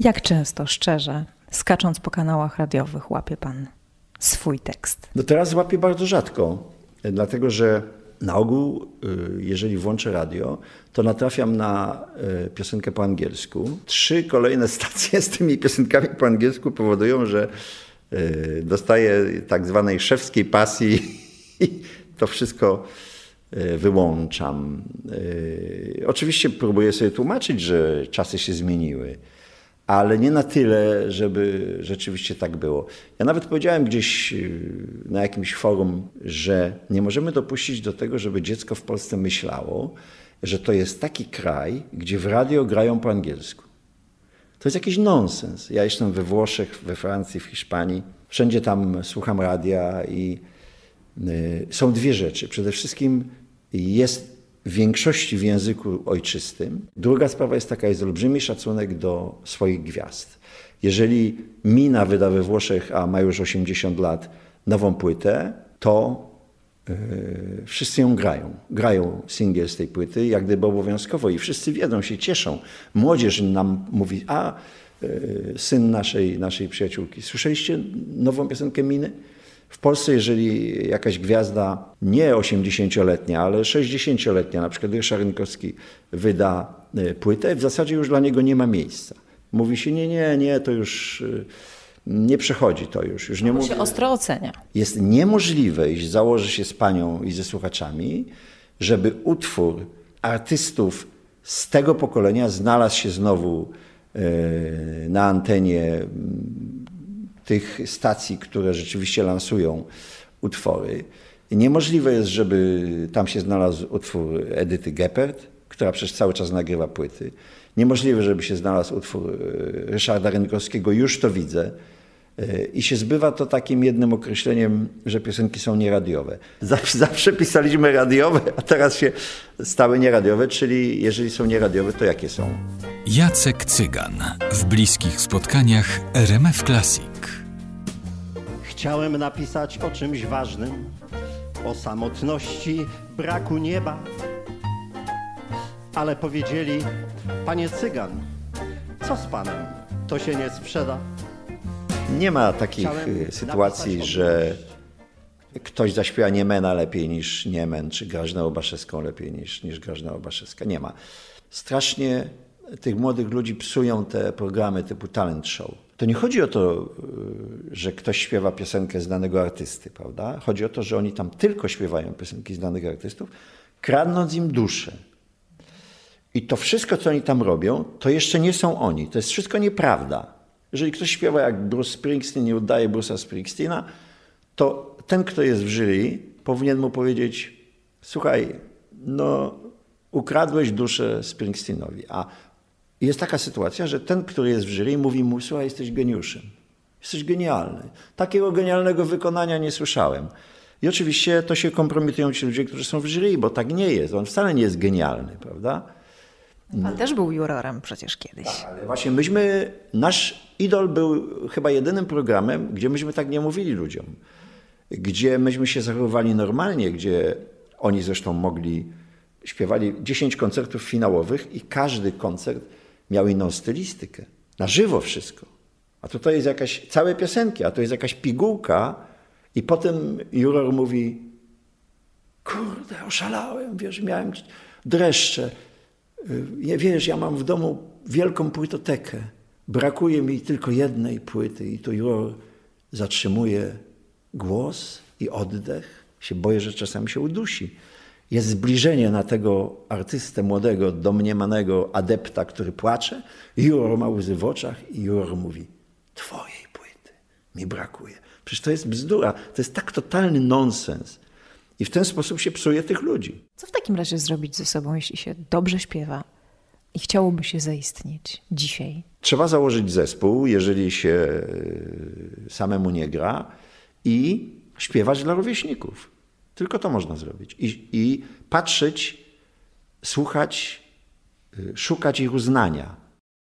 Jak często, szczerze, skacząc po kanałach radiowych, łapie pan swój tekst? No teraz łapię bardzo rzadko, dlatego że na ogół, y, jeżeli włączę radio, to natrafiam na y, piosenkę po angielsku. Trzy kolejne stacje z tymi piosenkami po angielsku powodują, że y, dostaję tak zwanej szewskiej pasji i to wszystko wyłączam. Oczywiście próbuję sobie tłumaczyć, że czasy się zmieniły ale nie na tyle, żeby rzeczywiście tak było. Ja nawet powiedziałem gdzieś y, na jakimś forum, że nie możemy dopuścić do tego, żeby dziecko w Polsce myślało, że to jest taki kraj, gdzie w radio grają po angielsku. To jest jakiś nonsens. Ja jestem we Włoszech, we Francji, w Hiszpanii. Wszędzie tam słucham radia i y, są dwie rzeczy. Przede wszystkim jest większości w języku ojczystym. Druga sprawa jest taka, jest olbrzymi szacunek do swoich gwiazd. Jeżeli Mina wyda we Włoszech, a ma już 80 lat, nową płytę, to yy, wszyscy ją grają. Grają singiel z tej płyty, jak gdyby obowiązkowo i wszyscy wiedzą, się cieszą. Młodzież nam mówi, a yy, syn naszej, naszej przyjaciółki, słyszeliście nową piosenkę Miny? W Polsce, jeżeli jakaś gwiazda nie 80-letnia, ale 60-letnia, na przykład Ryszard Rynkowski wyda e, płytę, w zasadzie już dla niego nie ma miejsca. Mówi się, nie, nie, nie, to już e, nie przechodzi to już. już nie się ostro ocenia. Jest niemożliwe, jeśli założy się z panią i ze słuchaczami, żeby utwór artystów z tego pokolenia znalazł się znowu e, na antenie tych stacji, które rzeczywiście lansują utwory. Niemożliwe jest, żeby tam się znalazł utwór Edyty Geppert, która przecież cały czas nagrywa płyty. Niemożliwe, żeby się znalazł utwór e, Ryszarda Rynkowskiego, już to widzę. E, I się zbywa to takim jednym określeniem, że piosenki są nieradiowe. Zawsze, zawsze pisaliśmy radiowe, a teraz się stały nieradiowe, czyli jeżeli są nieradiowe, to jakie są? Jacek Cygan w bliskich spotkaniach RMF Classic. Chciałem napisać o czymś ważnym, o samotności, braku nieba. Ale powiedzieli, panie Cygan, co z panem? To się nie sprzeda. Nie ma takich Chciałem y, sytuacji, że ktoś zaśpiewa Niemena lepiej niż Niemen, czy Grażynę Obaszewską lepiej niż, niż Grażyna Obaszewska. Nie ma. Strasznie tych młodych ludzi psują te programy typu talent show. To nie chodzi o to, y, że ktoś śpiewa piosenkę znanego artysty, prawda? Chodzi o to, że oni tam tylko śpiewają piosenki znanych artystów, kradnąc im duszę. I to wszystko, co oni tam robią, to jeszcze nie są oni. To jest wszystko nieprawda. Jeżeli ktoś śpiewa jak Bruce Springsteen i udaje Bruce'a Springsteena, to ten, kto jest w jury, powinien mu powiedzieć: Słuchaj, no, ukradłeś duszę Springsteenowi. A jest taka sytuacja, że ten, który jest w jury, mówi mu: Słuchaj, jesteś geniuszem. Jesteś genialny. Takiego genialnego wykonania nie słyszałem. I oczywiście to się kompromitują ci ludzie, którzy są w jury, bo tak nie jest. On wcale nie jest genialny, prawda? Pan też był jurorem przecież kiedyś. Tak, ale właśnie myśmy, nasz idol był chyba jedynym programem, gdzie myśmy tak nie mówili ludziom. Gdzie myśmy się zachowywali normalnie, gdzie oni zresztą mogli, śpiewali 10 koncertów finałowych i każdy koncert miał inną stylistykę. Na żywo wszystko. A tutaj jest jakaś, całe piosenki, a to jest jakaś pigułka i potem juror mówi, kurde, oszalałem, wiesz, miałem dreszcze. Nie wiesz, ja mam w domu wielką płytotekę. Brakuje mi tylko jednej płyty i to juror zatrzymuje głos i oddech. Się boję, że czasami się udusi jest zbliżenie na tego artystę młodego, domniemanego adepta, który płacze. Juror ma łzy w oczach i juror mówi, twojej płyty mi brakuje. Przecież to jest bzdura, to jest tak totalny nonsens. I w ten sposób się psuje tych ludzi. Co w takim razie zrobić ze sobą, jeśli się dobrze śpiewa i chciałoby się zaistnieć dzisiaj? Trzeba założyć zespół, jeżeli się e, samemu nie gra i śpiewać dla rówieśników. Tylko to można zrobić. I, i patrzeć, słuchać, y, szukać ich uznania.